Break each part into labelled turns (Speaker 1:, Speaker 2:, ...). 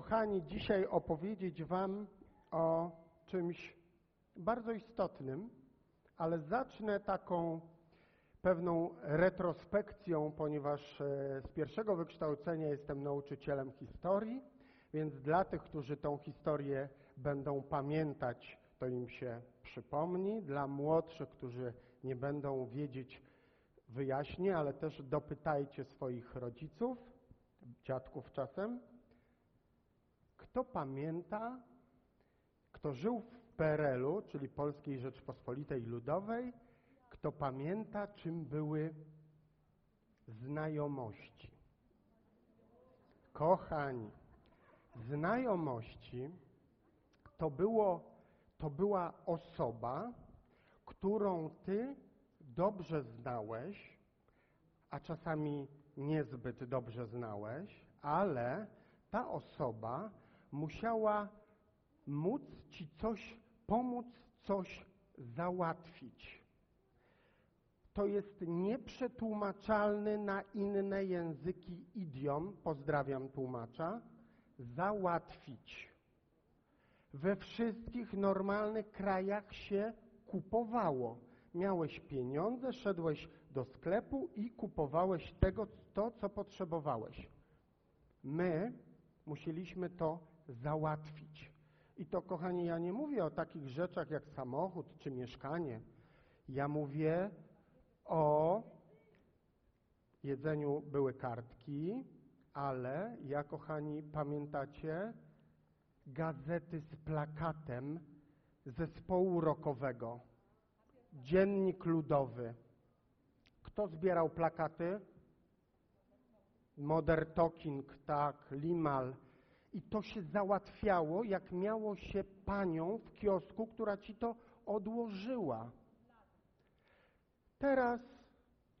Speaker 1: kochani, dzisiaj opowiedzieć Wam o czymś bardzo istotnym, ale zacznę taką pewną retrospekcją, ponieważ e, z pierwszego wykształcenia jestem nauczycielem historii, więc dla tych, którzy tą historię będą pamiętać, to im się przypomni. Dla młodszych, którzy nie będą wiedzieć, wyjaśnię, ale też dopytajcie swoich rodziców, dziadków czasem. Kto pamięta, kto żył w PRL-u, czyli Polskiej Rzeczpospolitej Ludowej, kto pamięta, czym były znajomości? Kochani, znajomości to, było, to była osoba, którą ty dobrze znałeś, a czasami niezbyt dobrze znałeś, ale ta osoba musiała móc ci coś pomóc, coś załatwić. To jest nieprzetłumaczalny na inne języki idiom, pozdrawiam tłumacza, załatwić. We wszystkich normalnych krajach się kupowało. Miałeś pieniądze, szedłeś do sklepu i kupowałeś tego, to, co potrzebowałeś. My musieliśmy to załatwić. I to, kochani, ja nie mówię o takich rzeczach jak samochód czy mieszkanie. Ja mówię o jedzeniu były kartki, ale ja, kochani, pamiętacie gazety z plakatem zespołu rockowego, dziennik ludowy. Kto zbierał plakaty? Modern Talking, tak, Limal. I to się załatwiało, jak miało się panią w kiosku, która ci to odłożyła. Teraz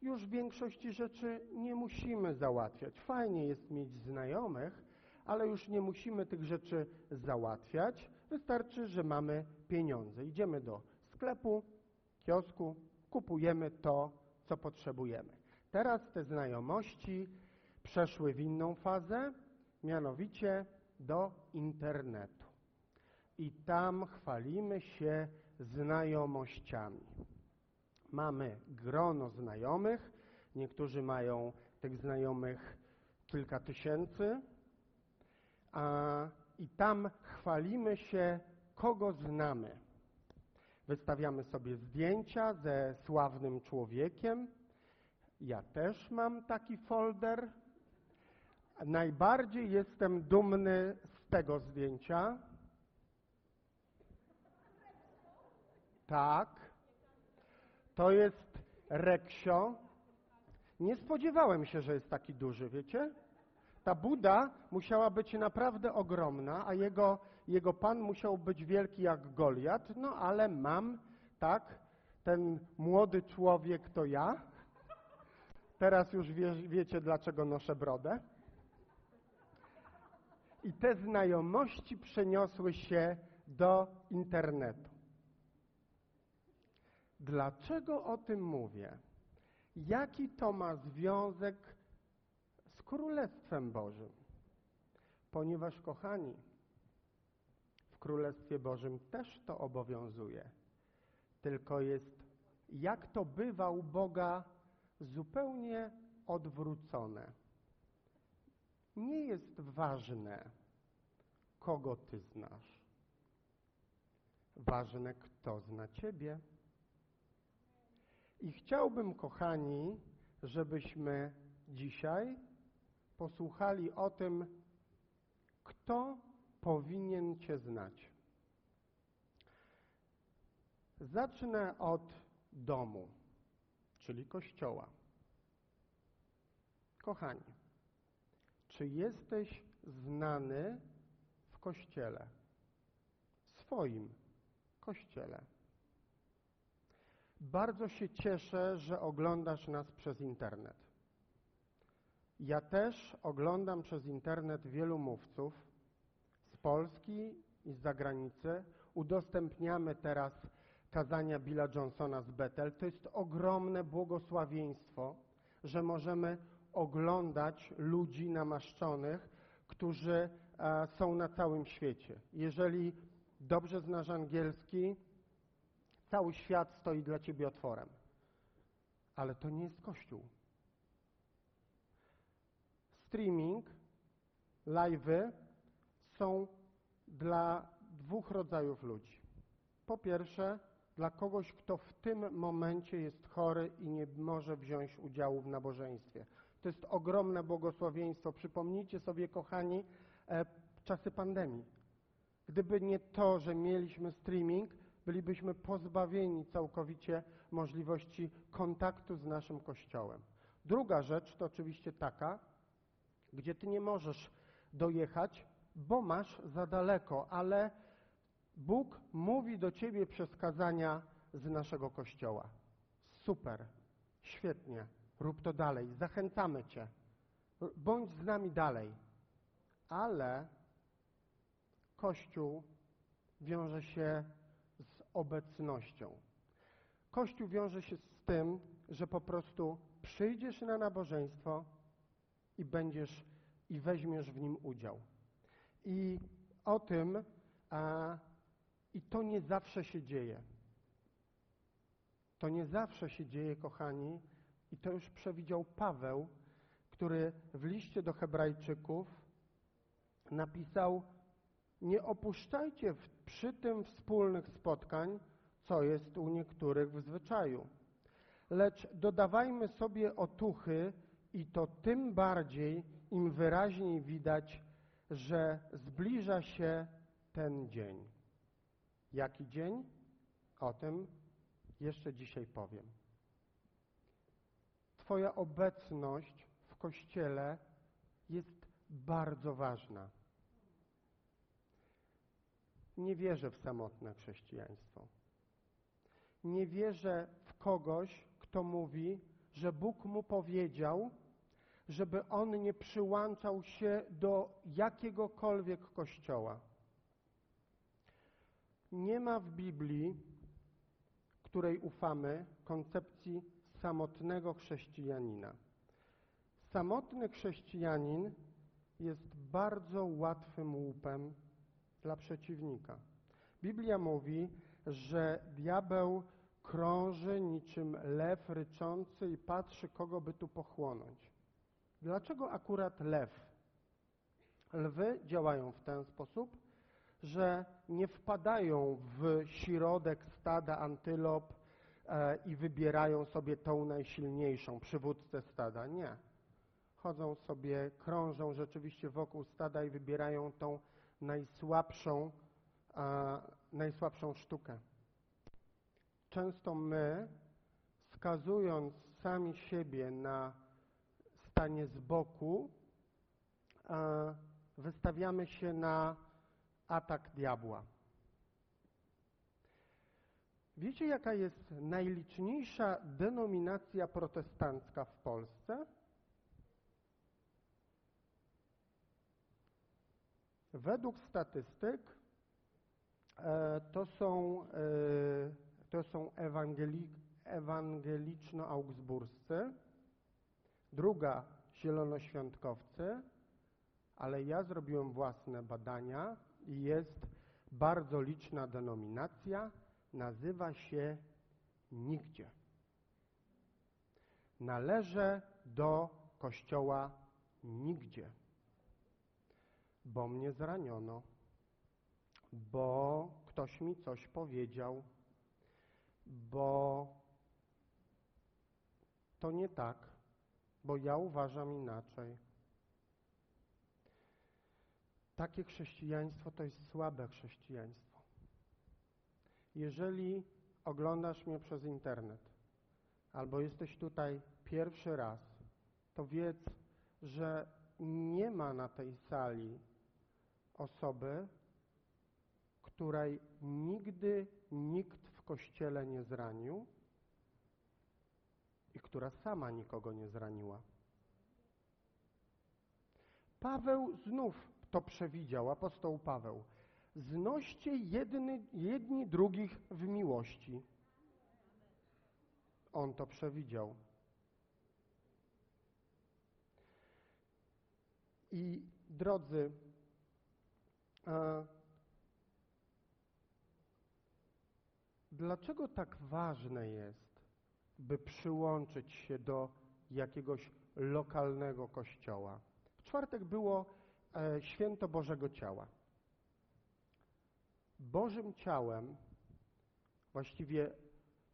Speaker 1: już większości rzeczy nie musimy załatwiać. Fajnie jest mieć znajomych, ale już nie musimy tych rzeczy załatwiać. Wystarczy, że mamy pieniądze. Idziemy do sklepu, kiosku, kupujemy to, co potrzebujemy. Teraz te znajomości przeszły w inną fazę, mianowicie do internetu. I tam chwalimy się znajomościami. Mamy grono znajomych, niektórzy mają tych znajomych kilka tysięcy, a, i tam chwalimy się, kogo znamy. Wystawiamy sobie zdjęcia ze sławnym człowiekiem. Ja też mam taki folder. Najbardziej jestem dumny z tego zdjęcia. Tak. To jest Reksio. Nie spodziewałem się, że jest taki duży, wiecie? Ta Buda musiała być naprawdę ogromna, a jego, jego pan musiał być wielki jak Goliat, no ale mam, tak, ten młody człowiek to ja. Teraz już wie, wiecie, dlaczego noszę brodę. I te znajomości przeniosły się do internetu. Dlaczego o tym mówię? Jaki to ma związek z Królestwem Bożym? Ponieważ, kochani, w Królestwie Bożym też to obowiązuje. Tylko jest, jak to bywa u Boga, zupełnie odwrócone. Nie jest ważne, kogo ty znasz. Ważne, kto zna ciebie. I chciałbym, kochani, żebyśmy dzisiaj posłuchali o tym, kto powinien Cię znać. Zacznę od domu, czyli kościoła. Kochani, czy jesteś znany w kościele? Swoim kościele. Bardzo się cieszę, że oglądasz nas przez internet. Ja też oglądam przez internet wielu mówców z Polski i z zagranicy. Udostępniamy teraz kazania Billa Johnsona z Bethel. To jest ogromne błogosławieństwo, że możemy oglądać ludzi namaszczonych, którzy e, są na całym świecie. Jeżeli dobrze znasz angielski, cały świat stoi dla ciebie otworem. Ale to nie jest Kościół. Streaming, live'y są dla dwóch rodzajów ludzi. Po pierwsze, dla kogoś, kto w tym momencie jest chory i nie może wziąć udziału w nabożeństwie. To jest ogromne błogosławieństwo. Przypomnijcie sobie, kochani, e, czasy pandemii. Gdyby nie to, że mieliśmy streaming, bylibyśmy pozbawieni całkowicie możliwości kontaktu z naszym Kościołem. Druga rzecz to oczywiście taka, gdzie ty nie możesz dojechać, bo masz za daleko, ale Bóg mówi do ciebie przez kazania z naszego Kościoła. Super, świetnie, rób to dalej, zachęcamy cię. Bądź z nami dalej. Ale Kościół wiąże się z obecnością. Kościół wiąże się z tym, że po prostu przyjdziesz na nabożeństwo i będziesz i weźmiesz w nim udział. I o tym, a, i to nie zawsze się dzieje. To nie zawsze się dzieje, kochani, i to już przewidział Paweł, który w liście do Hebrajczyków napisał: Nie opuszczajcie przy tym wspólnych spotkań, co jest u niektórych w zwyczaju, lecz dodawajmy sobie otuchy, i to tym bardziej, im wyraźniej widać, że zbliża się ten dzień. Jaki dzień? O tym jeszcze dzisiaj powiem. Twoja obecność w Kościele jest bardzo ważna. Nie wierzę w samotne chrześcijaństwo. Nie wierzę w kogoś, kto mówi, że Bóg mu powiedział, żeby on nie przyłączał się do jakiegokolwiek kościoła. Nie ma w Biblii, której ufamy, koncepcji samotnego chrześcijanina. Samotny chrześcijanin jest bardzo łatwym łupem dla przeciwnika. Biblia mówi, że diabeł krąży niczym lew ryczący i patrzy, kogo by tu pochłonąć. Dlaczego akurat lew? Lwy działają w ten sposób, że nie wpadają w środek stada antylop i wybierają sobie tą najsilniejszą, przywódcę stada. Nie. Chodzą sobie, krążą rzeczywiście wokół stada i wybierają tą najsłabszą, e, najsłabszą sztukę. Często my, skazując sami siebie na stanie z boku, e, wystawiamy się na atak diabła. Wiecie, jaka jest najliczniejsza denominacja protestancka w Polsce? Według statystyk e, to są, e, to są ewangeli, ewangeliczno-augsburscy, druga zielonoświątkowcy, ale ja zrobiłem własne badania i jest bardzo liczna denominacja, nazywa się Nigdzie. Należę do kościoła Nigdzie, bo mnie zraniono, bo ktoś mi coś powiedział, bo to nie tak, bo ja uważam inaczej. Takie chrześcijaństwo to jest słabe chrześcijaństwo. Jeżeli oglądasz mnie przez internet albo jesteś tutaj pierwszy raz, to wiedz, że nie ma na tej sali osoby, której nigdy nikt w kościele nie zranił i która sama nikogo nie zraniła. Paweł znów to przewidział, apostoł Paweł. Znoście jedny, jedni drugich w miłości. On to przewidział. I drodzy, E, Dlaczego tak ważne jest, by przyłączyć się do jakiegoś lokalnego kościoła? W czwartek było e, święto Bożego Ciała. Bożym ciałem, właściwie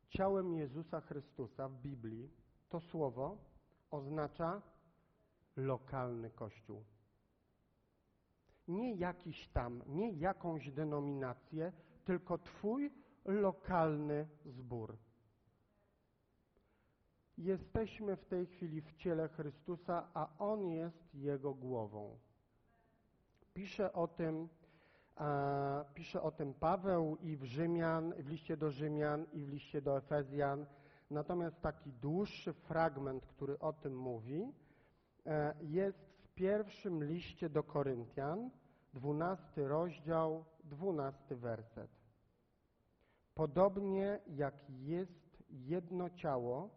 Speaker 1: ciałem Jezusa Chrystusa w Biblii, to słowo oznacza lokalny kościół. Nie jakiś tam, nie jakąś denominację, tylko Twój lokalny zbór. Jesteśmy w tej chwili w ciele Chrystusa, a On jest Jego głową. Pisze o tym, pisze o tym Paweł i w Rzymian, w liście do Rzymian i w liście do Efezjan. Natomiast taki dłuższy fragment, który o tym mówi, e, jest w pierwszym liście do Koryntian, 12 rozdział, 12 werset. Podobnie jak jest jedno ciało,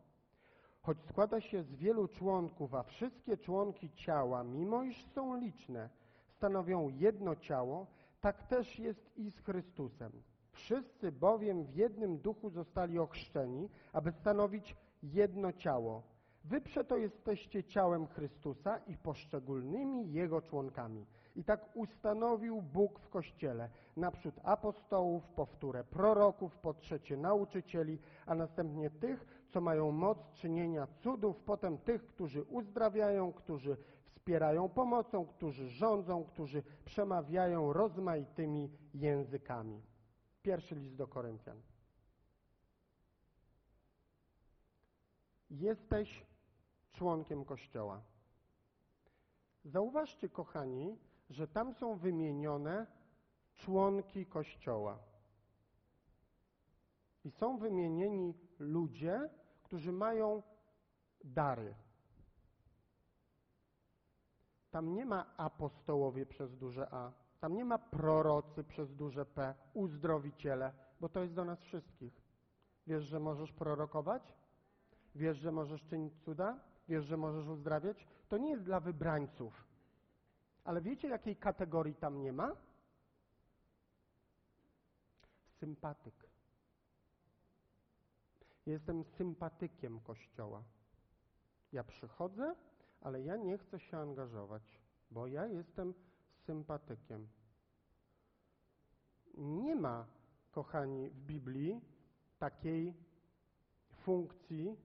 Speaker 1: choć składa się z wielu członków, a wszystkie członki ciała, mimo iż są liczne, stanowią jedno ciało, tak też jest i z Chrystusem. Wszyscy bowiem w jednym duchu zostali ochrzczeni, aby stanowić jedno ciało. Wy przeto jesteście ciałem Chrystusa i poszczególnymi Jego członkami. I tak ustanowił Bóg w Kościele naprzód apostołów, powtórę proroków, po trzecie nauczycieli, a następnie tych, co mają moc czynienia cudów, potem tych, którzy uzdrawiają, którzy wspierają pomocą, którzy rządzą, którzy przemawiają rozmaitymi językami. Pierwszy list do Koryntian. Jesteś członkiem Kościoła. Zauważcie, kochani, że tam są wymienione członki Kościoła. I są wymienieni ludzie, którzy mają dary. Tam nie ma apostołowie przez duże A, tam nie ma prorocy przez duże P, uzdrowiciele, bo to jest do nas wszystkich. Wiesz, że możesz prorokować? Wiesz, że możesz czynić cuda? Wiesz, że możesz uzdrawiać? To nie jest dla wybrańców. Ale wiecie, jakiej kategorii tam nie ma? Sympatyk. Jestem sympatykiem Kościoła. Ja przychodzę, ale ja nie chcę się angażować, bo ja jestem sympatykiem. Nie ma, kochani, w Biblii takiej funkcji,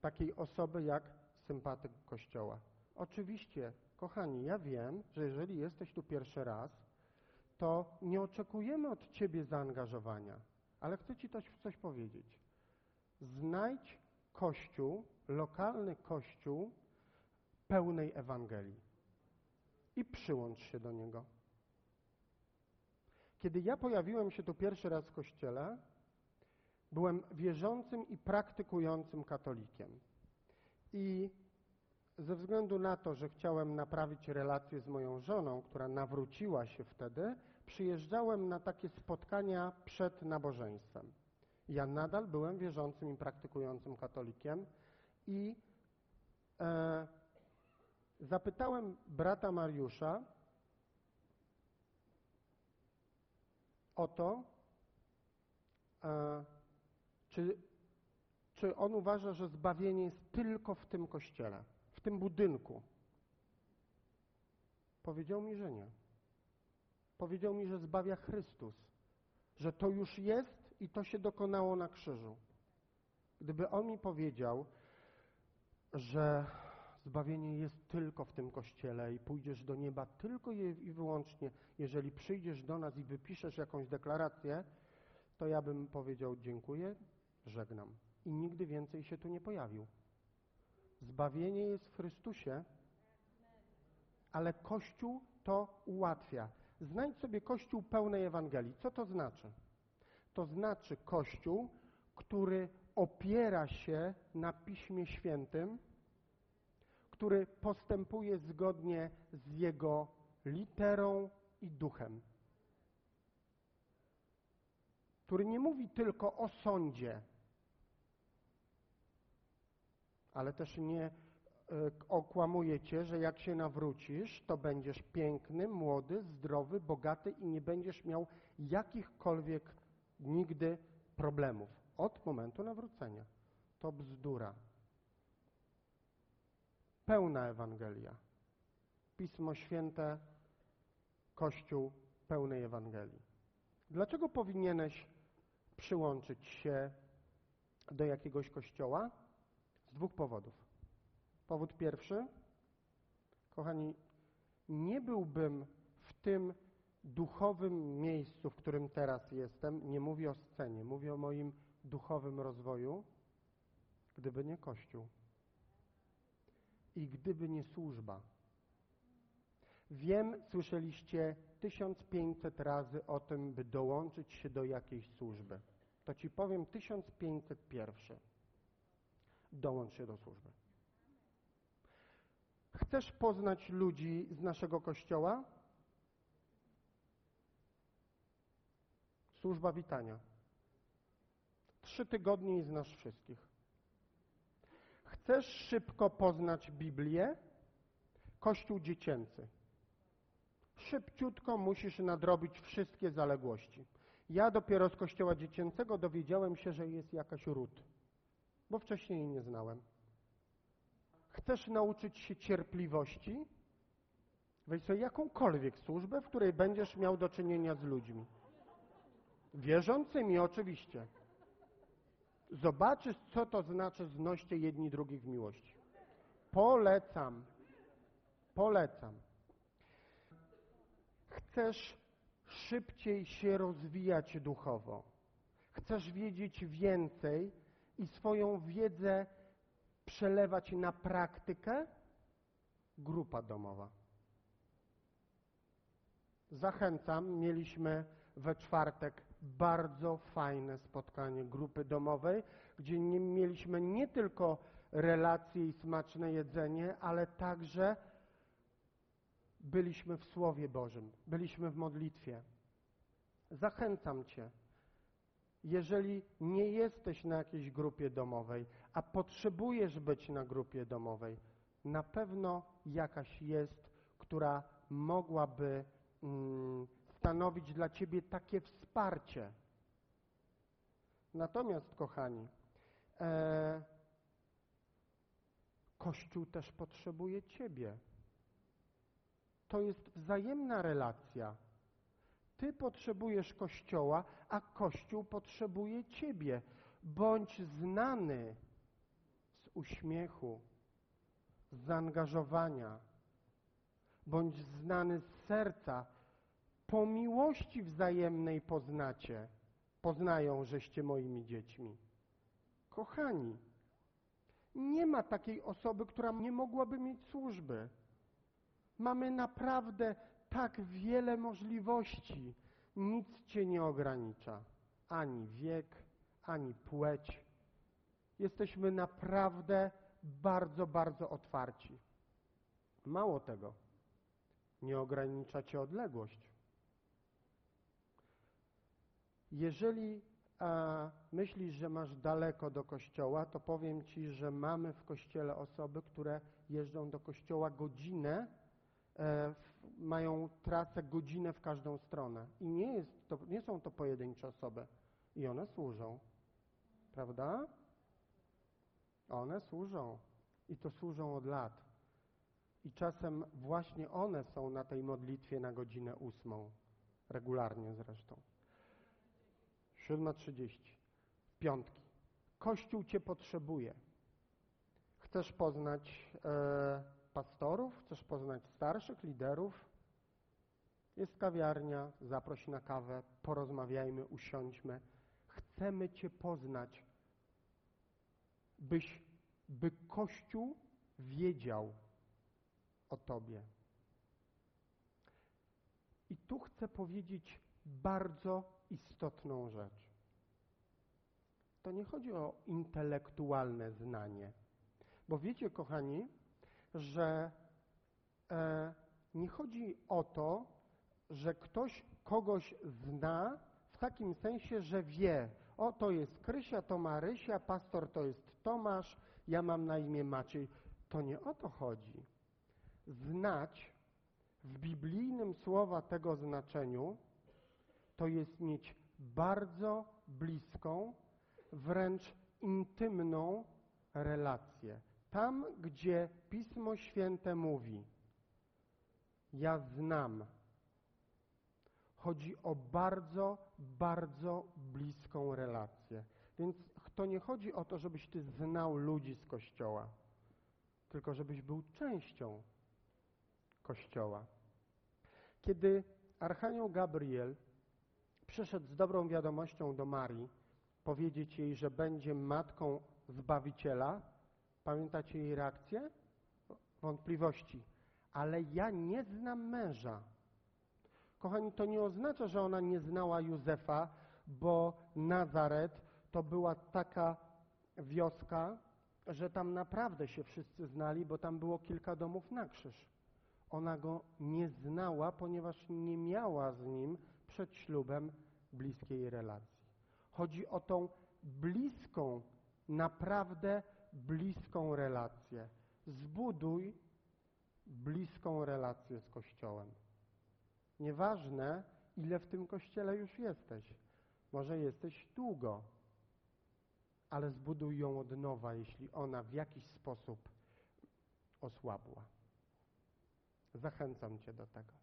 Speaker 1: takiej osoby jak sympatyk Kościoła. Oczywiście Kochani, ja wiem, że jeżeli jesteś tu pierwszy raz, to nie oczekujemy od Ciebie zaangażowania, ale chcę Ci coś, coś powiedzieć. Znajdź kościół, lokalny kościół pełnej Ewangelii i przyłącz się do niego. Kiedy ja pojawiłem się tu pierwszy raz w kościele, byłem wierzącym i praktykującym katolikiem. I ze względu na to, że chciałem naprawić relacje z moją żoną, która nawróciła się wtedy, przyjeżdżałem na takie spotkania przed nabożeństwem. Ja nadal byłem wierzącym i praktykującym katolikiem i e, zapytałem brata Mariusza o to, e, czy, czy on uważa, że zbawienie jest tylko w tym kościele w tym budynku? Powiedział mi, że nie. Powiedział mi, że zbawia Chrystus, że to już jest i to się dokonało na krzyżu. Gdyby on mi powiedział, że zbawienie jest tylko w tym kościele i pójdziesz do nieba tylko i wyłącznie, jeżeli przyjdziesz do nas i wypiszesz jakąś deklarację, to ja bym powiedział dziękuję, żegnam. I nigdy więcej się tu nie pojawił. Zbawienie jest w Chrystusie, ale Kościół to ułatwia. Znajdź sobie Kościół pełnej Ewangelii. Co to znaczy? To znaczy Kościół, który opiera się na Piśmie Świętym, który postępuje zgodnie z jego literą i duchem. Który nie mówi tylko o sądzie, ale też nie, okłamuje cię, że jak się nawrócisz, to będziesz piękny, młody, zdrowy, bogaty i nie będziesz miał jakichkolwiek nigdy problemów od momentu nawrócenia. To bzdura. Pełna Ewangelia. Pismo Święte, Kościół pełnej Ewangelii. Dlaczego powinieneś przyłączyć się do jakiegoś kościoła? Z dwóch powodów. Powód pierwszy, kochani, nie byłbym w tym duchowym miejscu, w którym teraz jestem, nie mówię o scenie, mówię o moim duchowym rozwoju, gdyby nie Kościół i gdyby nie służba. Wiem, słyszeliście 1500 razy o tym, by dołączyć się do jakiejś służby. To ci powiem 1501. Dołącz się do służby. Chcesz poznać ludzi z naszego kościoła? Służba witania. Trzy tygodnie i znasz wszystkich. Chcesz szybko poznać Biblię? Kościół dziecięcy. Szybciutko musisz nadrobić wszystkie zaległości. Ja dopiero z kościoła dziecięcego dowiedziałem się, że jest jakaś ród, bo wcześniej jej nie znałem. Chcesz nauczyć się cierpliwości? Weź sobie jakąkolwiek służbę, w której będziesz miał do czynienia z ludźmi. Wierzącymi oczywiście. Zobaczysz, co to znaczy znoście jedni drugich w miłości. Polecam. Polecam. Chcesz szybciej się rozwijać duchowo. Chcesz wiedzieć więcej i swoją wiedzę przelewać na praktykę? Grupa domowa. Zachęcam, mieliśmy we czwartek bardzo fajne spotkanie grupy domowej, gdzie nie mieliśmy nie tylko relacje i smaczne jedzenie, ale także byliśmy w Słowie Bożym, byliśmy w modlitwie. Zachęcam Cię, jeżeli nie jesteś na jakiejś grupie domowej, a potrzebujesz być na grupie domowej, na pewno jakaś jest, która mogłaby mm, stanowić dla Ciebie takie wsparcie. Natomiast, kochani, e, Kościół też potrzebuje Ciebie. To jest wzajemna relacja. Ty potrzebujesz Kościoła, a Kościół potrzebuje Ciebie. Bądź znany z uśmiechu, z zaangażowania. Bądź znany z serca. Po miłości wzajemnej poznacie, poznają, żeście moimi dziećmi. Kochani, nie ma takiej osoby, która nie mogłaby mieć służby. Mamy naprawdę tak wiele możliwości. Nic cię nie ogranicza. Ani wiek, ani płeć. Jesteśmy naprawdę bardzo, bardzo otwarci. Mało tego, nie ogranicza cię odległość. Jeżeli a, myślisz, że masz daleko do kościoła, to powiem ci, że mamy w kościele osoby, które jeżdżą do kościoła godzinę E, mają trasę godzinę w każdą stronę. I nie, jest to, nie są to pojedyncze osoby. I one służą. Prawda? One służą. I to służą od lat. I czasem właśnie one są na tej modlitwie na godzinę ósmą. Regularnie zresztą. 7.30. Piątki. Kościół Cię potrzebuje. Chcesz poznać... E, pastorów, chcesz poznać starszych liderów, jest kawiarnia, zaproś na kawę, porozmawiajmy, usiądźmy. Chcemy Cię poznać, byś, by Kościół wiedział o Tobie. I tu chcę powiedzieć bardzo istotną rzecz. To nie chodzi o intelektualne znanie. Bo wiecie, kochani, że e, nie chodzi o to, że ktoś kogoś zna w takim sensie, że wie, o to jest Krysia, to Marysia, pastor to jest Tomasz, ja mam na imię Maciej. to nie o to chodzi. Znać w biblijnym słowa tego znaczeniu to jest mieć bardzo bliską, wręcz intymną relację. Tam, gdzie Pismo Święte mówi, ja znam, chodzi o bardzo, bardzo bliską relację. Więc to nie chodzi o to, żebyś ty znał ludzi z Kościoła, tylko żebyś był częścią Kościoła. Kiedy Archanioł Gabriel przyszedł z dobrą wiadomością do Marii, powiedzieć jej, że będzie matką Zbawiciela, pamiętacie jej reakcję? Wątpliwości. Ale ja nie znam męża. Kochani, to nie oznacza, że ona nie znała Józefa, bo Nazaret to była taka wioska, że tam naprawdę się wszyscy znali, bo tam było kilka domów na krzyż. Ona go nie znała, ponieważ nie miała z nim przed ślubem bliskiej relacji. Chodzi o tą bliską, naprawdę bliską relację. Zbuduj bliską relację z Kościołem. Nieważne, ile w tym Kościele już jesteś. Może jesteś długo, ale zbuduj ją od nowa, jeśli ona w jakiś sposób osłabła. Zachęcam Cię do tego.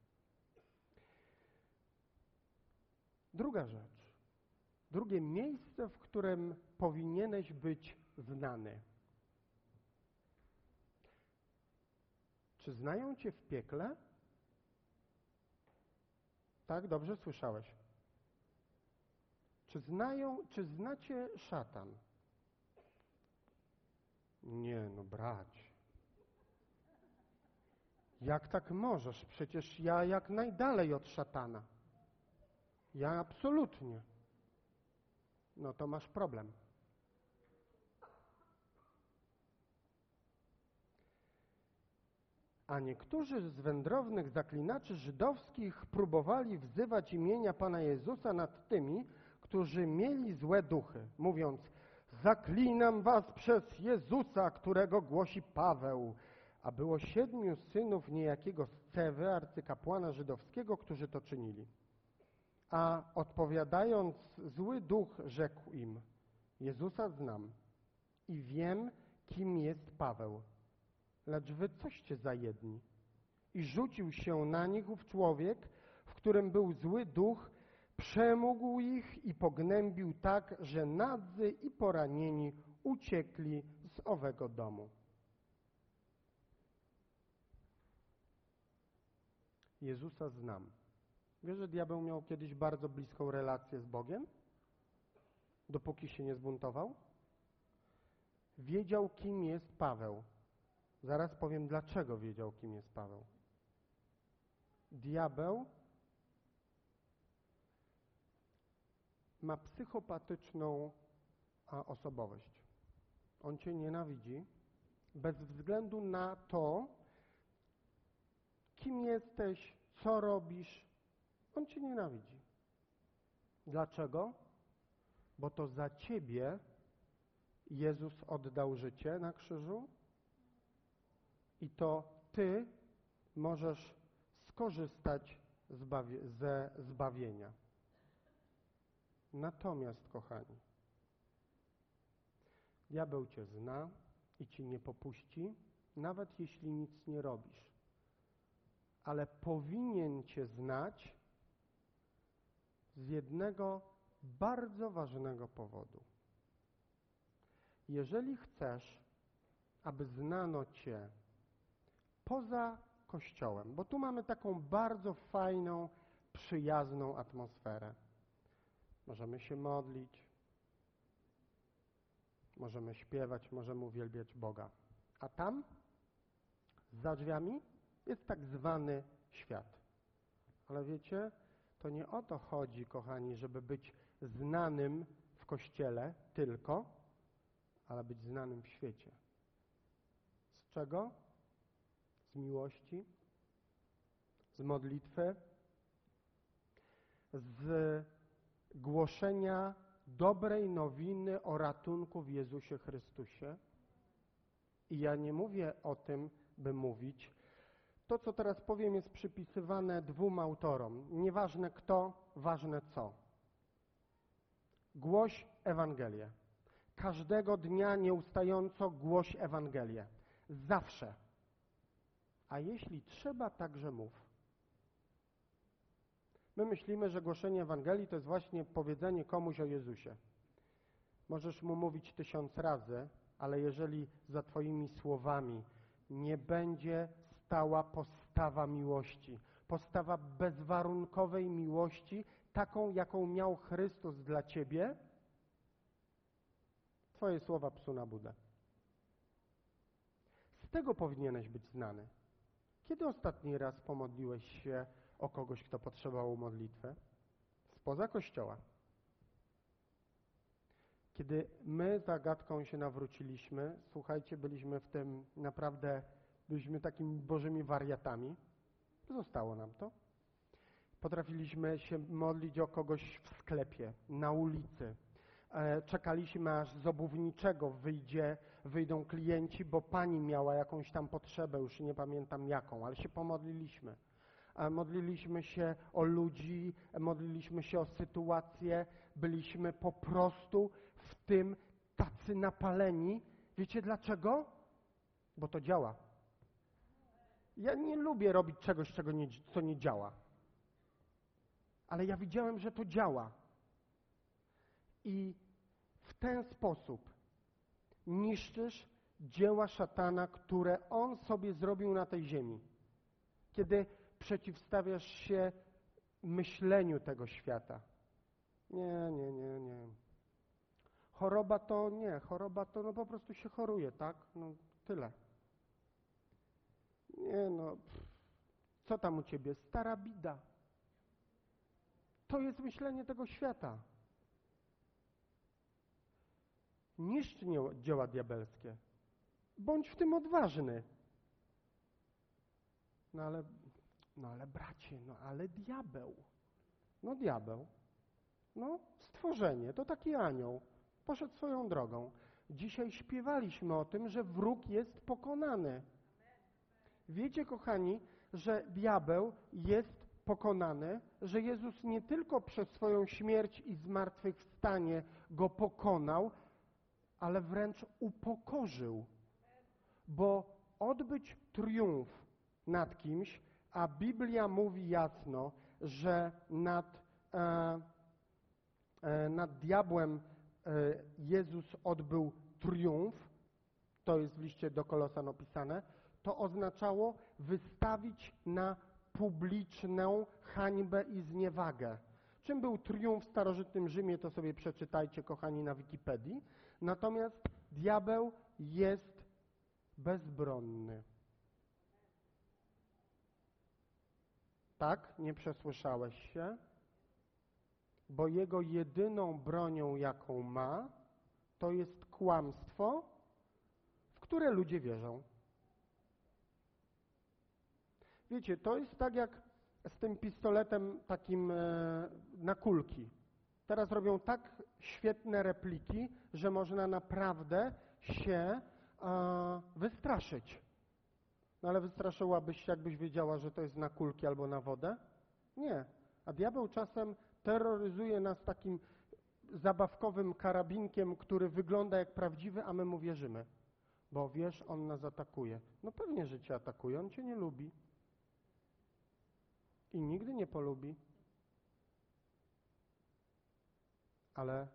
Speaker 1: Druga rzecz. Drugie miejsce, w którym powinieneś być znany. Czy znają Cię w piekle? Tak, dobrze słyszałeś. Czy znają, czy znacie szatan? Nie, no brać. Jak tak możesz? Przecież ja jak najdalej od szatana. Ja absolutnie. No to masz problem. A niektórzy z wędrownych zaklinaczy żydowskich próbowali wzywać imienia Pana Jezusa nad tymi, którzy mieli złe duchy, mówiąc, zaklinam was przez Jezusa, którego głosi Paweł. A było siedmiu synów niejakiego Scewy, arcykapłana żydowskiego, którzy to czynili. A odpowiadając, zły duch rzekł im, Jezusa znam i wiem, kim jest Paweł lecz wy coście za jedni. I rzucił się na nich ów człowiek, w którym był zły duch, przemógł ich i pognębił tak, że nadzy i poranieni uciekli z owego domu. Jezusa znam. Wiesz, że diabeł miał kiedyś bardzo bliską relację z Bogiem? Dopóki się nie zbuntował? Wiedział, kim jest Paweł. Zaraz powiem, dlaczego wiedział, kim jest Paweł. Diabeł ma psychopatyczną osobowość. On cię nienawidzi bez względu na to, kim jesteś, co robisz. On cię nienawidzi. Dlaczego? Bo to za ciebie Jezus oddał życie na krzyżu i to Ty możesz skorzystać ze zbawienia. Natomiast, kochani, diabeł Cię zna i Ci nie popuści, nawet jeśli nic nie robisz. Ale powinien Cię znać z jednego bardzo ważnego powodu. Jeżeli chcesz, aby znano Cię poza Kościołem, bo tu mamy taką bardzo fajną, przyjazną atmosferę. Możemy się modlić, możemy śpiewać, możemy uwielbiać Boga. A tam, za drzwiami, jest tak zwany świat. Ale wiecie, to nie o to chodzi, kochani, żeby być znanym w Kościele tylko, ale być znanym w świecie. Z czego? z miłości, z modlitwy, z głoszenia dobrej nowiny o ratunku w Jezusie Chrystusie. I ja nie mówię o tym, by mówić. To, co teraz powiem, jest przypisywane dwóm autorom. Nieważne kto, ważne co. Głoś Ewangelię. Każdego dnia nieustająco głoś Ewangelię. Zawsze. A jeśli trzeba, także mów. My myślimy, że głoszenie Ewangelii to jest właśnie powiedzenie komuś o Jezusie. Możesz mu mówić tysiąc razy, ale jeżeli za Twoimi słowami nie będzie stała postawa miłości, postawa bezwarunkowej miłości, taką, jaką miał Chrystus dla Ciebie, Twoje słowa psu na budę. Z tego powinieneś być znany. Kiedy ostatni raz pomodliłeś się o kogoś, kto potrzebował modlitwy? Spoza kościoła. Kiedy my za gadką się nawróciliśmy, słuchajcie, byliśmy w tym naprawdę, byliśmy takimi bożymi wariatami. Zostało nam to. Potrafiliśmy się modlić o kogoś w sklepie, na ulicy. E, czekaliśmy, aż z obuwniczego wyjdzie, wyjdą klienci, bo pani miała jakąś tam potrzebę, już nie pamiętam jaką, ale się pomodliliśmy. E, modliliśmy się o ludzi, modliliśmy się o sytuację, byliśmy po prostu w tym tacy napaleni. Wiecie dlaczego? Bo to działa. Ja nie lubię robić czegoś, czego nie, co nie działa. Ale ja widziałem, że to działa. I w ten sposób niszczysz dzieła szatana, które on sobie zrobił na tej ziemi. Kiedy przeciwstawiasz się myśleniu tego świata. Nie, nie, nie, nie. Choroba to nie, choroba to no po prostu się choruje, tak? No tyle. Nie no, co tam u ciebie? Stara bida. To jest myślenie tego świata. Niszcz dzieła diabelskie. Bądź w tym odważny. No ale, no ale bracie, no ale diabeł. No diabeł. No stworzenie, to taki anioł. Poszedł swoją drogą. Dzisiaj śpiewaliśmy o tym, że wróg jest pokonany. Wiecie, kochani, że diabeł jest pokonany, że Jezus nie tylko przez swoją śmierć i zmartwychwstanie go pokonał, ale wręcz upokorzył. Bo odbyć triumf nad kimś, a Biblia mówi jasno, że nad, e, e, nad diabłem e, Jezus odbył triumf, to jest w liście do Kolosan opisane, to oznaczało wystawić na publiczną hańbę i zniewagę. Czym był triumf w starożytnym Rzymie, to sobie przeczytajcie, kochani, na Wikipedii. Natomiast diabeł jest bezbronny. Tak, nie przesłyszałeś się, bo jego jedyną bronią, jaką ma, to jest kłamstwo, w które ludzie wierzą. Wiecie, to jest tak jak z tym pistoletem takim e, na kulki. Teraz robią tak świetne repliki, że można naprawdę się e, wystraszyć. No ale wystraszyłabyś się, jakbyś wiedziała, że to jest na kulki albo na wodę? Nie. A diabeł czasem terroryzuje nas takim zabawkowym karabinkiem, który wygląda jak prawdziwy, a my mu wierzymy. Bo wiesz, on nas atakuje. No pewnie, że cię atakuje, on cię nie lubi. I nigdy nie polubi. Ale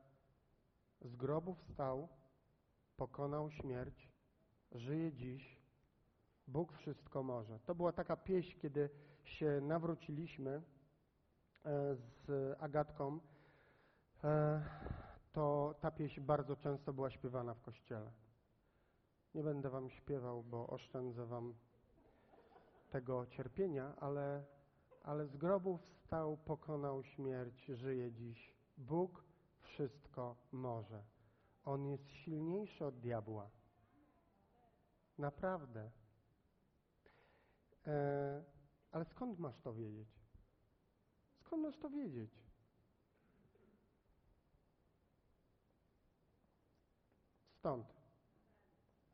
Speaker 1: z grobu wstał, pokonał śmierć, żyje dziś. Bóg wszystko może. To była taka pieśń, kiedy się nawróciliśmy e, z Agatką. E, to ta pieśń bardzo często była śpiewana w kościele. Nie będę wam śpiewał, bo oszczędzę wam tego cierpienia, ale, ale z grobu wstał, pokonał śmierć, żyje dziś. Bóg wszystko może. On jest silniejszy od diabła. Naprawdę. E, ale skąd masz to wiedzieć? Skąd masz to wiedzieć? Stąd.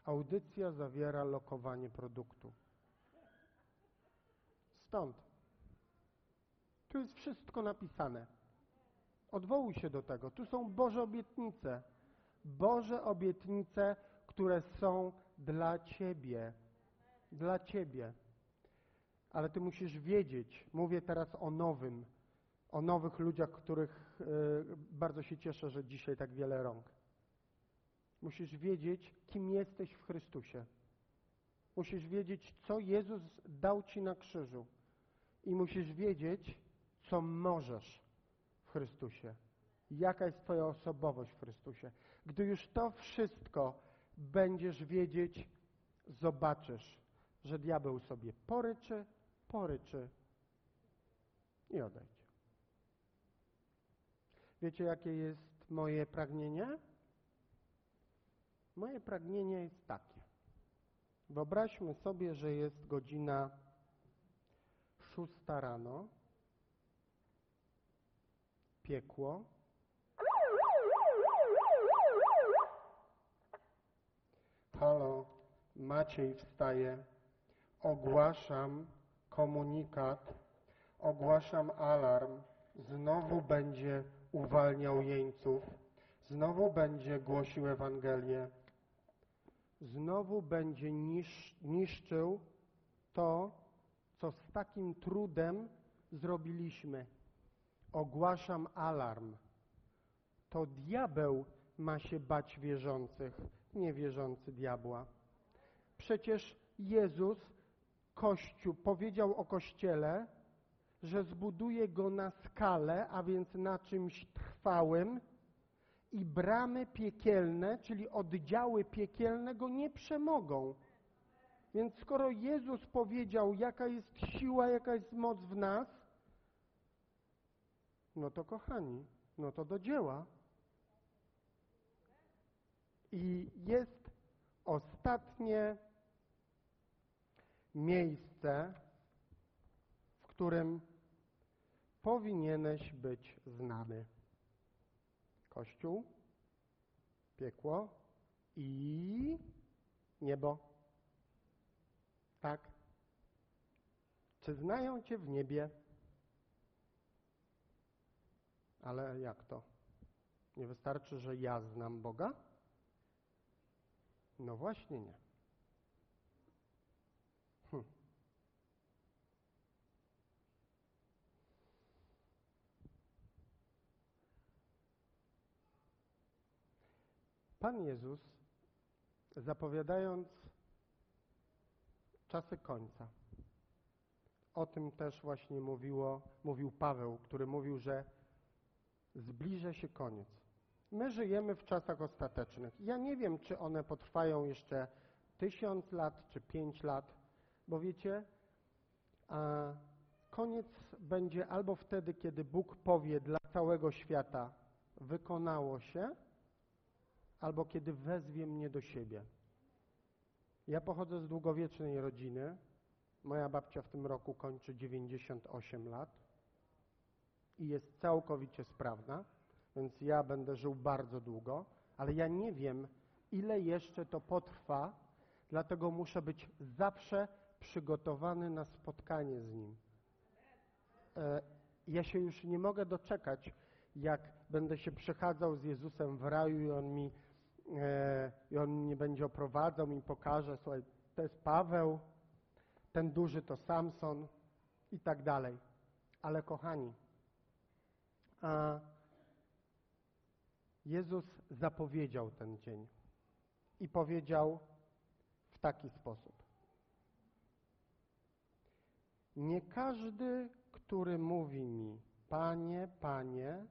Speaker 1: Audycja zawiera lokowanie produktu. Stąd. Tu jest wszystko napisane. Odwołuj się do tego. Tu są Boże obietnice. Boże obietnice, które są dla Ciebie. Dla Ciebie. Ale Ty musisz wiedzieć, mówię teraz o nowym, o nowych ludziach, których y, bardzo się cieszę, że dzisiaj tak wiele rąk. Musisz wiedzieć, kim jesteś w Chrystusie. Musisz wiedzieć, co Jezus dał Ci na krzyżu. I musisz wiedzieć, co możesz w Chrystusie. Jaka jest Twoja osobowość w Chrystusie. Gdy już to wszystko będziesz wiedzieć, zobaczysz, że diabeł sobie poryczy, poryczy i odejdzie. Wiecie, jakie jest moje pragnienie? Moje pragnienie jest takie. Wyobraźmy sobie, że jest godzina szósta rano, piekło, Halo, Maciej wstaje. Ogłaszam komunikat, ogłaszam alarm. Znowu będzie uwalniał jeńców, znowu będzie głosił Ewangelię, znowu będzie nisz, niszczył to, co z takim trudem zrobiliśmy. Ogłaszam alarm. To diabeł ma się bać wierzących, nie wierzący diabła. Przecież Jezus Kościół powiedział o Kościele, że zbuduje go na skalę, a więc na czymś trwałym i bramy piekielne, czyli oddziały piekielne go nie przemogą. Więc skoro Jezus powiedział, jaka jest siła, jaka jest moc w nas, no to kochani, no to do dzieła. I jest ostatnie miejsce, w którym powinieneś być znany. Kościół, piekło i niebo. Tak. Czy znają Cię w niebie? Ale jak to? Nie wystarczy, że ja znam Boga? No właśnie nie. Hm. Pan Jezus, zapowiadając czasy końca, o tym też właśnie mówiło, mówił Paweł, który mówił, że zbliża się koniec. My żyjemy w czasach ostatecznych. Ja nie wiem, czy one potrwają jeszcze tysiąc lat, czy pięć lat, bo wiecie, a koniec będzie albo wtedy, kiedy Bóg powie dla całego świata, wykonało się, albo kiedy wezwie mnie do siebie. Ja pochodzę z długowiecznej rodziny. Moja babcia w tym roku kończy 98 lat i jest całkowicie sprawna, więc ja będę żył bardzo długo, ale ja nie wiem, ile jeszcze to potrwa, dlatego muszę być zawsze przygotowany na spotkanie z Nim. E, ja się już nie mogę doczekać, jak będę się przechadzał z Jezusem w raju i On mi e, i On mnie będzie oprowadzał, mi pokaże, słuchaj, to jest Paweł, ten duży to Samson i tak dalej. Ale kochani, a Jezus zapowiedział ten dzień i powiedział w taki sposób. Nie każdy, który mówi mi, Panie, Panie,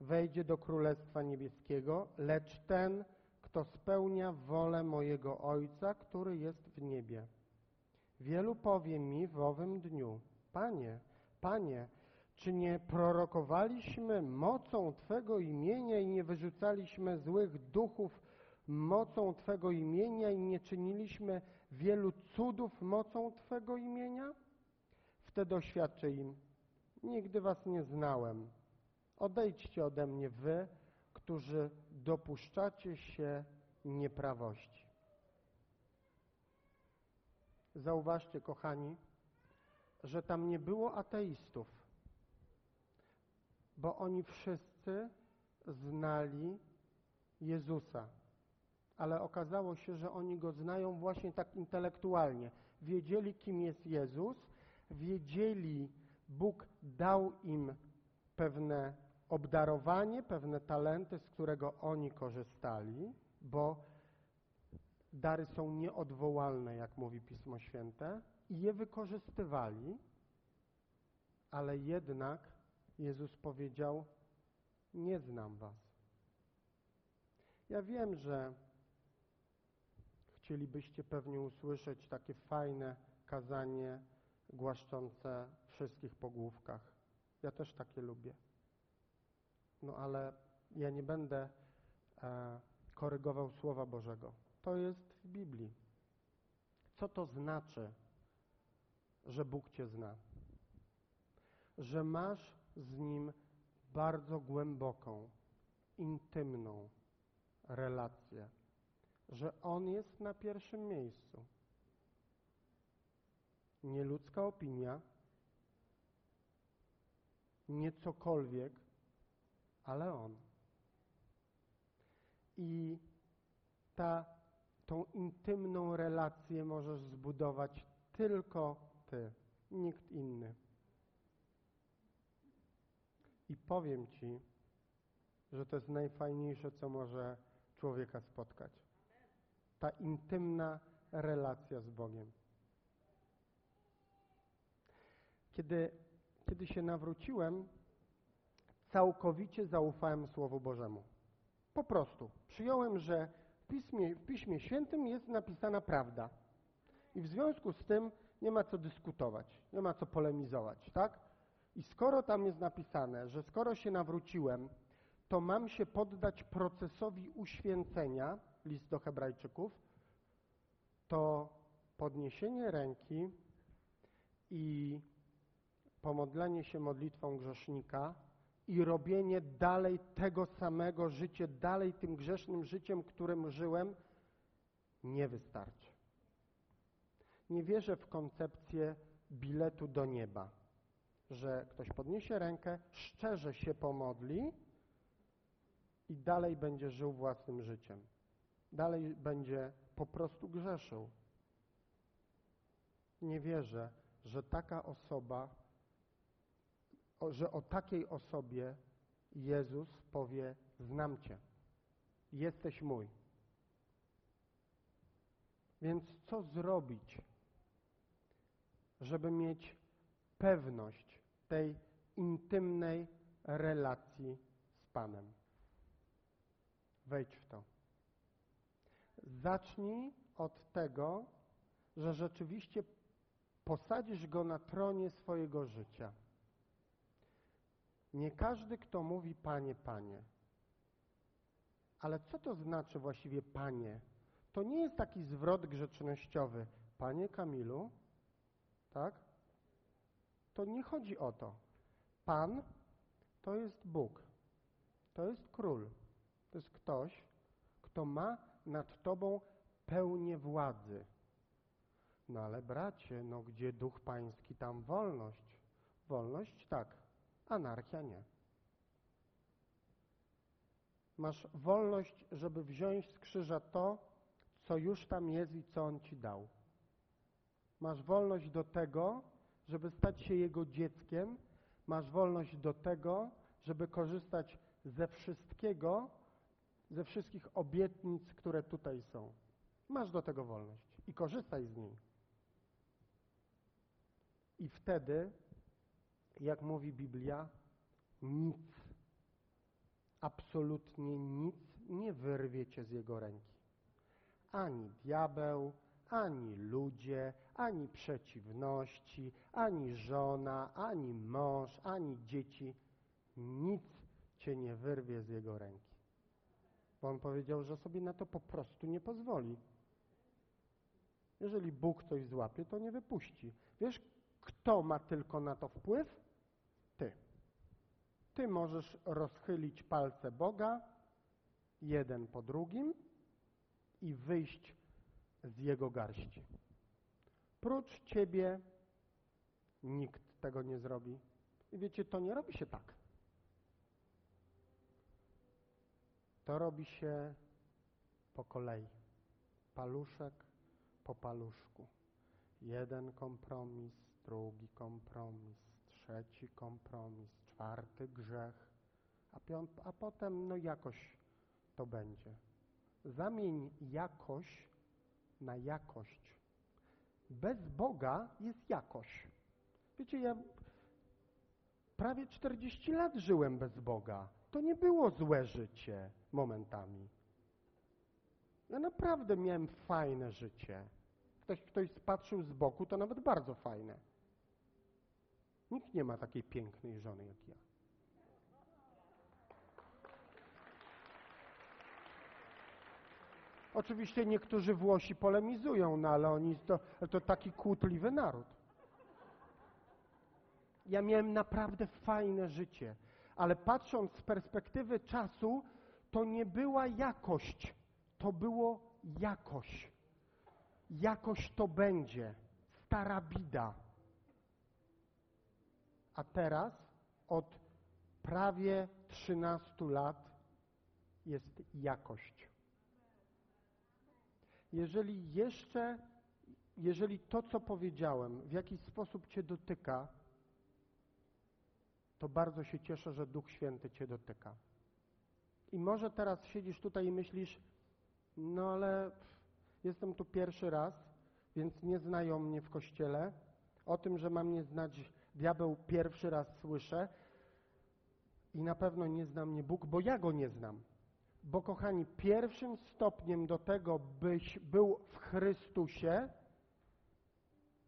Speaker 1: wejdzie do Królestwa Niebieskiego, lecz ten, kto spełnia wolę mojego Ojca, który jest w niebie. Wielu powie mi w owym dniu, Panie, Panie, czy nie prorokowaliśmy mocą Twego imienia i nie wyrzucaliśmy złych duchów mocą Twego imienia i nie czyniliśmy wielu cudów mocą Twego imienia? Wtedy oświadczę im, nigdy Was nie znałem. Odejdźcie ode mnie wy, którzy dopuszczacie się nieprawości. Zauważcie, kochani, że tam nie było ateistów, bo oni wszyscy znali Jezusa. Ale okazało się, że oni go znają właśnie tak intelektualnie. Wiedzieli, kim jest Jezus, wiedzieli, Bóg dał im pewne obdarowanie, pewne talenty, z którego oni korzystali, bo dary są nieodwołalne, jak mówi Pismo Święte, i je wykorzystywali, ale jednak Jezus powiedział: Nie znam Was. Ja wiem, że chcielibyście pewnie usłyszeć takie fajne kazanie głaszczące wszystkich po główkach. Ja też takie lubię. No ale ja nie będę e, korygował Słowa Bożego. To jest w Biblii. Co to znaczy, że Bóg Cię zna? Że masz z Nim bardzo głęboką, intymną relację. Że On jest na pierwszym miejscu. Nie ludzka opinia, nie cokolwiek, ale On. I ta, tą intymną relację możesz zbudować tylko Ty, nikt inny. I powiem Ci, że to jest najfajniejsze, co może człowieka spotkać. Ta intymna relacja z Bogiem. Kiedy, kiedy się nawróciłem, całkowicie zaufałem Słowu Bożemu. Po prostu. Przyjąłem, że w Piśmie, w Piśmie Świętym jest napisana prawda. I w związku z tym nie ma co dyskutować, nie ma co polemizować, tak? I skoro tam jest napisane, że skoro się nawróciłem, to mam się poddać procesowi uświęcenia, list do Hebrajczyków, to podniesienie ręki i pomodlenie się modlitwą grzesznika i robienie dalej tego samego życia, dalej tym grzesznym życiem, którym żyłem, nie wystarczy. Nie wierzę w koncepcję biletu do nieba, że ktoś podniesie rękę, szczerze się pomodli i dalej będzie żył własnym życiem. Dalej będzie po prostu grzeszył. Nie wierzę, że taka osoba że o takiej osobie Jezus powie: Znam Cię, jesteś mój. Więc co zrobić, żeby mieć pewność tej intymnej relacji z Panem? Wejdź w to. Zacznij od tego, że rzeczywiście posadzisz Go na tronie swojego życia. Nie każdy, kto mówi Panie, Panie. Ale co to znaczy właściwie Panie? To nie jest taki zwrot grzecznościowy. Panie Kamilu, tak? To nie chodzi o to. Pan to jest Bóg. To jest król. To jest ktoś, kto ma nad tobą pełnię władzy. No ale bracie, no gdzie duch pański, tam wolność. Wolność tak, Anarchia nie. Masz wolność, żeby wziąć z krzyża to, co już tam jest i co On ci dał. Masz wolność do tego, żeby stać się Jego dzieckiem. Masz wolność do tego, żeby korzystać ze wszystkiego, ze wszystkich obietnic, które tutaj są. Masz do tego wolność i korzystaj z niej. I wtedy jak mówi Biblia, nic, absolutnie nic nie wyrwiecie z Jego ręki. Ani diabeł, ani ludzie, ani przeciwności, ani żona, ani mąż, ani dzieci. Nic cię nie wyrwie z Jego ręki. Bo On powiedział, że sobie na to po prostu nie pozwoli. Jeżeli Bóg coś złapie, to nie wypuści. Wiesz, kto ma tylko na to wpływ? Ty. Ty możesz rozchylić palce Boga, jeden po drugim i wyjść z Jego garści. Prócz Ciebie nikt tego nie zrobi. I wiecie, to nie robi się tak. To robi się po kolei. Paluszek po paluszku. Jeden kompromis, drugi kompromis, trzeci kompromis, czwarty grzech, a, piąt, a potem no jakoś to będzie. Zamień jakość na jakość. Bez Boga jest jakość. Wiecie, ja prawie 40 lat żyłem bez Boga. To nie było złe życie momentami. Ja naprawdę miałem fajne życie. Ktoś, ktoś patrzył z boku, to nawet bardzo fajne. Nikt nie ma takiej pięknej żony jak ja. Oczywiście niektórzy Włosi polemizują, no ale oni to, to taki kłótliwy naród. Ja miałem naprawdę fajne życie, ale patrząc z perspektywy czasu, to nie była jakość, to było jakość. Jakość to będzie, stara bida. A teraz od prawie 13 lat jest jakość. Jeżeli jeszcze, jeżeli to, co powiedziałem, w jakiś sposób Cię dotyka, to bardzo się cieszę, że Duch Święty Cię dotyka. I może teraz siedzisz tutaj i myślisz, no ale jestem tu pierwszy raz, więc nie znają mnie w kościele. O tym, że mam nie znać diabeł, pierwszy raz słyszę. I na pewno nie zna mnie Bóg, bo ja go nie znam. Bo kochani, pierwszym stopniem do tego, byś był w Chrystusie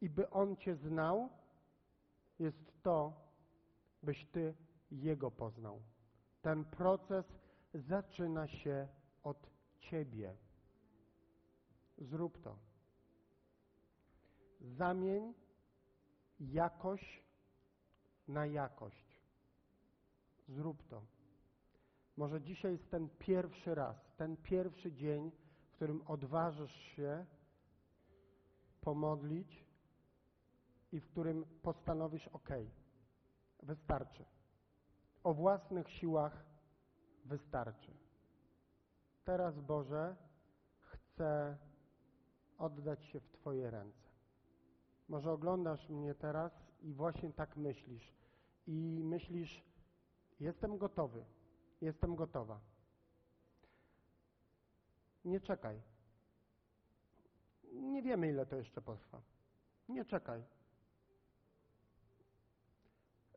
Speaker 1: i by On Cię znał, jest to, byś Ty Jego poznał. Ten proces zaczyna się od Ciebie. Zrób to. Zamień jakość na jakość. Zrób to. Może dzisiaj jest ten pierwszy raz, ten pierwszy dzień, w którym odważysz się pomodlić i w którym postanowisz: OK, wystarczy. O własnych siłach wystarczy. Teraz, Boże, chcę oddać się w Twoje ręce. Może oglądasz mnie teraz i właśnie tak myślisz. I myślisz, jestem gotowy, jestem gotowa. Nie czekaj. Nie wiemy, ile to jeszcze potrwa. Nie czekaj.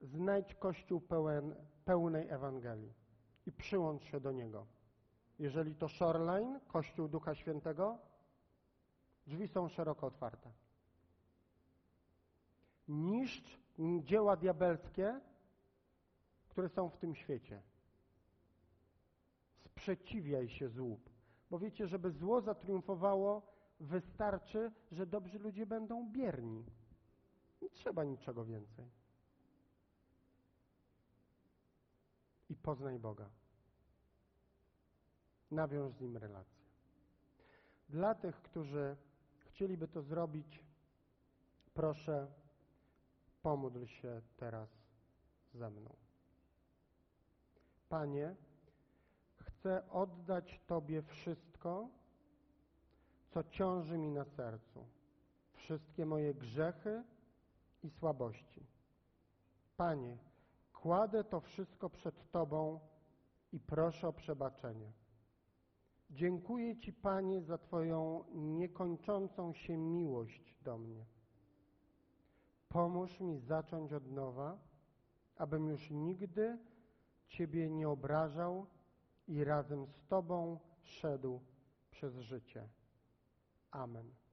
Speaker 1: Znajdź Kościół pełen, pełnej Ewangelii i przyłącz się do niego. Jeżeli to Shoreline, Kościół Ducha Świętego, drzwi są szeroko otwarte. Niszcz dzieła diabelskie, które są w tym świecie. Sprzeciwiaj się złu. Bo wiecie, żeby zło zatriumfowało, wystarczy, że dobrzy ludzie będą bierni. Nie trzeba niczego więcej. I poznaj Boga. Nawiąż z Nim relację. Dla tych, którzy chcieliby to zrobić, proszę, pomódl się teraz ze mną. Panie, chcę oddać Tobie wszystko, co ciąży mi na sercu, wszystkie moje grzechy i słabości. Panie, kładę to wszystko przed Tobą i proszę o przebaczenie. Dziękuję Ci, Panie, za Twoją niekończącą się miłość do mnie. Pomóż mi zacząć od nowa, abym już nigdy Ciebie nie obrażał i razem z Tobą szedł przez życie. Amen.